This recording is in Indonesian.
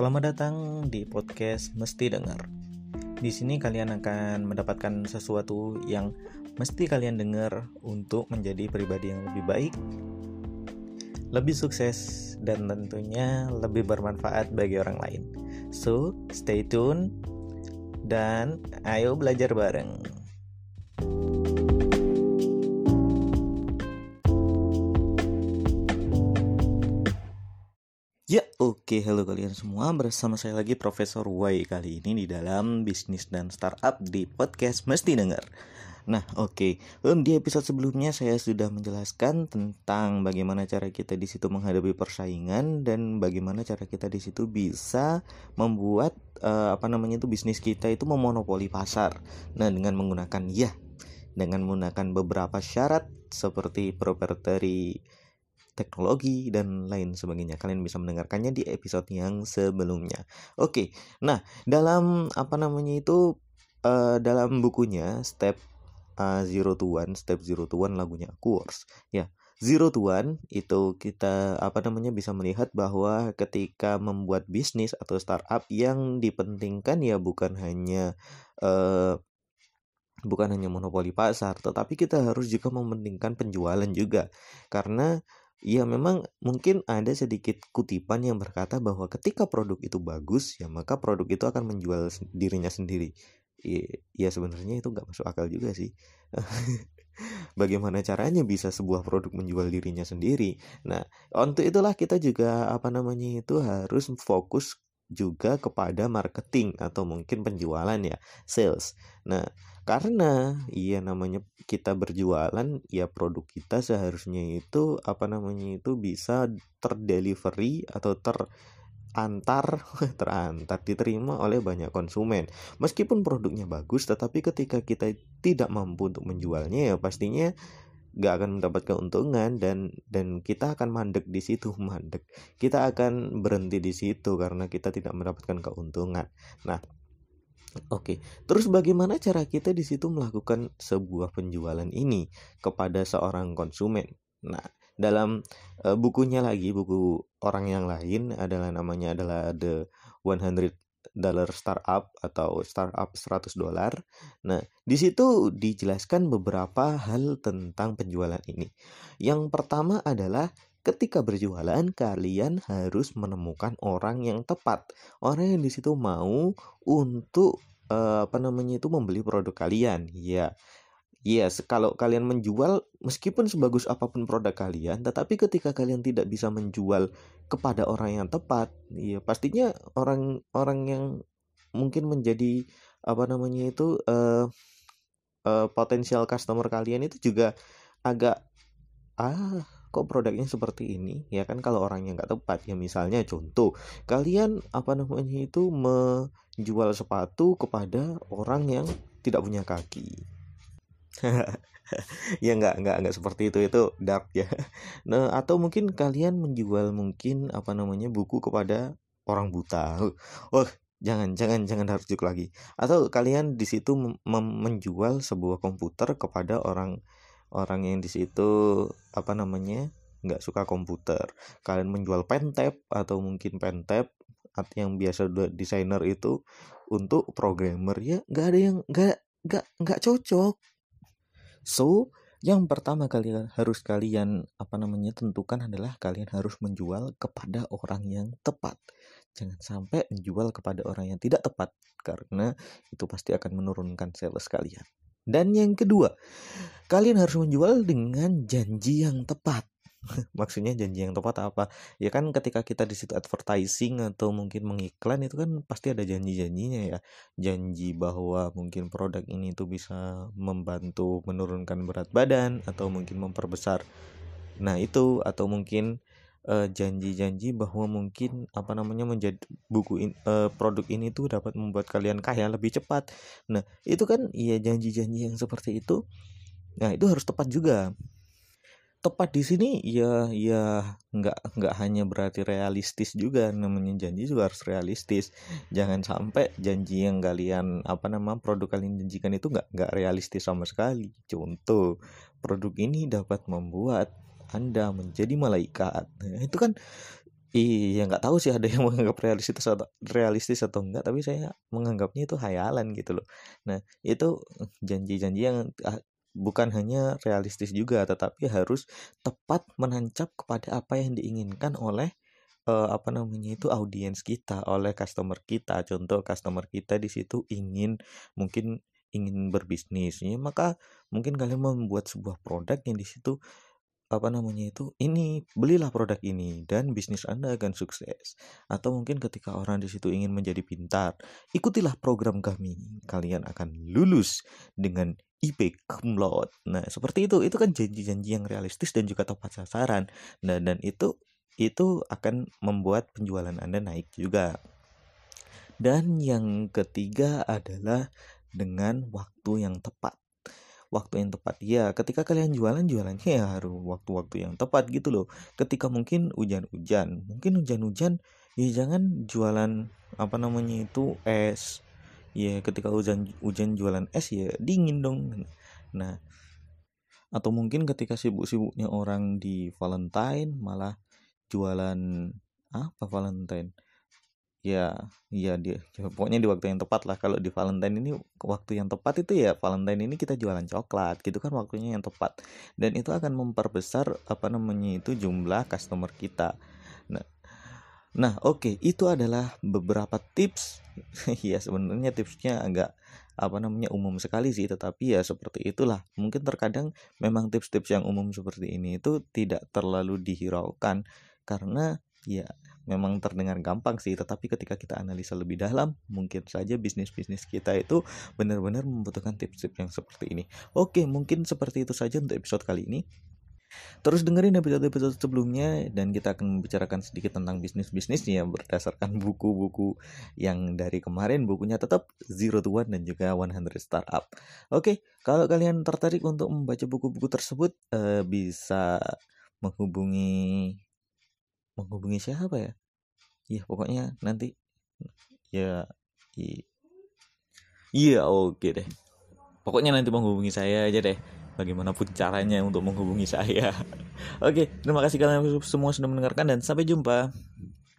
Selamat datang di podcast Mesti Dengar. Di sini kalian akan mendapatkan sesuatu yang mesti kalian dengar untuk menjadi pribadi yang lebih baik, lebih sukses, dan tentunya lebih bermanfaat bagi orang lain. So, stay tune dan ayo belajar bareng. Ya, oke, halo kalian semua. Bersama saya lagi Profesor Y kali ini di dalam bisnis dan startup di podcast Mesti Dengar. Nah, oke. Um, di episode sebelumnya saya sudah menjelaskan tentang bagaimana cara kita di situ menghadapi persaingan dan bagaimana cara kita di situ bisa membuat uh, apa namanya itu bisnis kita itu memonopoli pasar. Nah, dengan menggunakan ya, dengan menggunakan beberapa syarat seperti proprietary teknologi dan lain sebagainya. Kalian bisa mendengarkannya di episode yang sebelumnya. Oke, nah dalam apa namanya itu uh, dalam bukunya Step uh, Zero to One, Step Zero to One lagunya Course, ya. Zero to One itu kita apa namanya bisa melihat bahwa ketika membuat bisnis atau startup yang dipentingkan ya bukan hanya uh, bukan hanya monopoli pasar, tetapi kita harus juga mementingkan penjualan juga. Karena Ya memang mungkin ada sedikit kutipan yang berkata bahwa ketika produk itu bagus ya maka produk itu akan menjual dirinya sendiri. Ya, ya sebenarnya itu nggak masuk akal juga sih. Bagaimana caranya bisa sebuah produk menjual dirinya sendiri? Nah, untuk itulah kita juga apa namanya itu harus fokus juga kepada marketing atau mungkin penjualan ya, sales. Nah, karena iya namanya kita berjualan ya produk kita seharusnya itu apa namanya itu bisa terdelivery atau terantar terantar diterima oleh banyak konsumen meskipun produknya bagus tetapi ketika kita tidak mampu untuk menjualnya ya pastinya gak akan mendapat keuntungan dan dan kita akan mandek di situ mandek. Kita akan berhenti di situ karena kita tidak mendapatkan keuntungan. Nah Oke, terus bagaimana cara kita di situ melakukan sebuah penjualan ini kepada seorang konsumen? Nah, dalam uh, bukunya lagi, buku orang yang lain adalah namanya adalah The 100 Dollar Startup atau Startup 100 dolar. Nah, di situ dijelaskan beberapa hal tentang penjualan ini. Yang pertama adalah ketika berjualan kalian harus menemukan orang yang tepat orang yang di situ mau untuk uh, apa namanya itu membeli produk kalian ya yes, kalau kalian menjual meskipun sebagus apa pun produk kalian, tetapi ketika kalian tidak bisa menjual kepada orang yang tepat, ya pastinya orang-orang yang mungkin menjadi apa namanya itu uh, uh, potensial customer kalian itu juga agak ah kok produknya seperti ini? Ya kan kalau orangnya nggak tepat ya misalnya contoh kalian apa namanya itu menjual sepatu kepada orang yang tidak punya kaki ya nggak nggak nggak seperti itu. Itu dark ya. Nah atau mungkin kalian menjual mungkin apa namanya buku kepada orang buta. Oh jangan jangan jangan harus lagi. Atau kalian di situ menjual sebuah komputer kepada orang orang yang di situ apa namanya nggak suka komputer. Kalian menjual pen tab atau mungkin pen tab yang biasa desainer itu untuk programmer. Ya nggak ada yang nggak nggak nggak cocok so yang pertama kalian harus kalian apa namanya tentukan adalah kalian harus menjual kepada orang yang tepat jangan sampai menjual kepada orang yang tidak tepat karena itu pasti akan menurunkan sales kalian dan yang kedua, kalian harus menjual dengan janji yang tepat. Maksudnya janji yang tepat apa? Ya kan ketika kita di situ advertising atau mungkin mengiklan itu kan pasti ada janji-janjinya ya. Janji bahwa mungkin produk ini tuh bisa membantu menurunkan berat badan atau mungkin memperbesar. Nah, itu atau mungkin uh, janji-janji bahwa mungkin apa namanya menjadi buku in, uh, produk ini tuh dapat membuat kalian kaya lebih cepat. Nah, itu kan iya janji-janji yang seperti itu. Nah, itu harus tepat juga. Tepat di sini ya ya nggak nggak hanya berarti realistis juga namanya janji juga harus realistis. Jangan sampai janji yang kalian apa nama produk kalian janjikan itu nggak nggak realistis sama sekali. Contoh produk ini dapat membuat anda menjadi malaikat. Nah, itu kan Iya, nggak tahu sih ada yang menganggap realistis atau realistis atau enggak, tapi saya menganggapnya itu hayalan gitu loh. Nah, itu janji-janji yang ah, bukan hanya realistis juga, tetapi harus tepat menancap kepada apa yang diinginkan oleh uh, apa namanya itu audiens kita, oleh customer kita. Contoh customer kita di situ ingin mungkin ingin berbisnis, ya maka mungkin kalian membuat sebuah produk yang di situ apa namanya itu ini belilah produk ini dan bisnis Anda akan sukses atau mungkin ketika orang di situ ingin menjadi pintar ikutilah program kami kalian akan lulus dengan IP cum nah seperti itu. Itu kan janji-janji yang realistis dan juga tepat sasaran. Nah dan itu itu akan membuat penjualan Anda naik juga. Dan yang ketiga adalah dengan waktu yang tepat. Waktu yang tepat. Ya ketika kalian jualan jualannya ya harus waktu-waktu yang tepat gitu loh. Ketika mungkin hujan-hujan. Mungkin hujan-hujan ya jangan jualan apa namanya itu es ya ketika hujan hujan jualan es ya dingin dong. Nah atau mungkin ketika sibuk-sibuknya orang di Valentine malah jualan apa Valentine? Ya ya dia ya, pokoknya di waktu yang tepat lah. Kalau di Valentine ini waktu yang tepat itu ya Valentine ini kita jualan coklat gitu kan waktunya yang tepat. Dan itu akan memperbesar apa namanya itu jumlah customer kita. Nah nah oke okay, itu adalah beberapa tips ya sebenarnya tipsnya agak apa namanya umum sekali sih tetapi ya seperti itulah. Mungkin terkadang memang tips-tips yang umum seperti ini itu tidak terlalu dihiraukan karena ya memang terdengar gampang sih tetapi ketika kita analisa lebih dalam mungkin saja bisnis-bisnis kita itu benar-benar membutuhkan tips-tips yang seperti ini. Oke mungkin seperti itu saja untuk episode kali ini Terus dengerin episode-episode sebelumnya dan kita akan membicarakan sedikit tentang bisnis-bisnisnya berdasarkan buku-buku yang dari kemarin bukunya tetap Zero to One dan juga 100 Startup. Oke, kalau kalian tertarik untuk membaca buku-buku tersebut eh, bisa menghubungi menghubungi siapa ya? Iya pokoknya nanti ya iya oke deh. Pokoknya nanti menghubungi saya aja deh. Bagaimanapun caranya untuk menghubungi saya. oke, terima kasih kalian semua sudah mendengarkan dan sampai jumpa.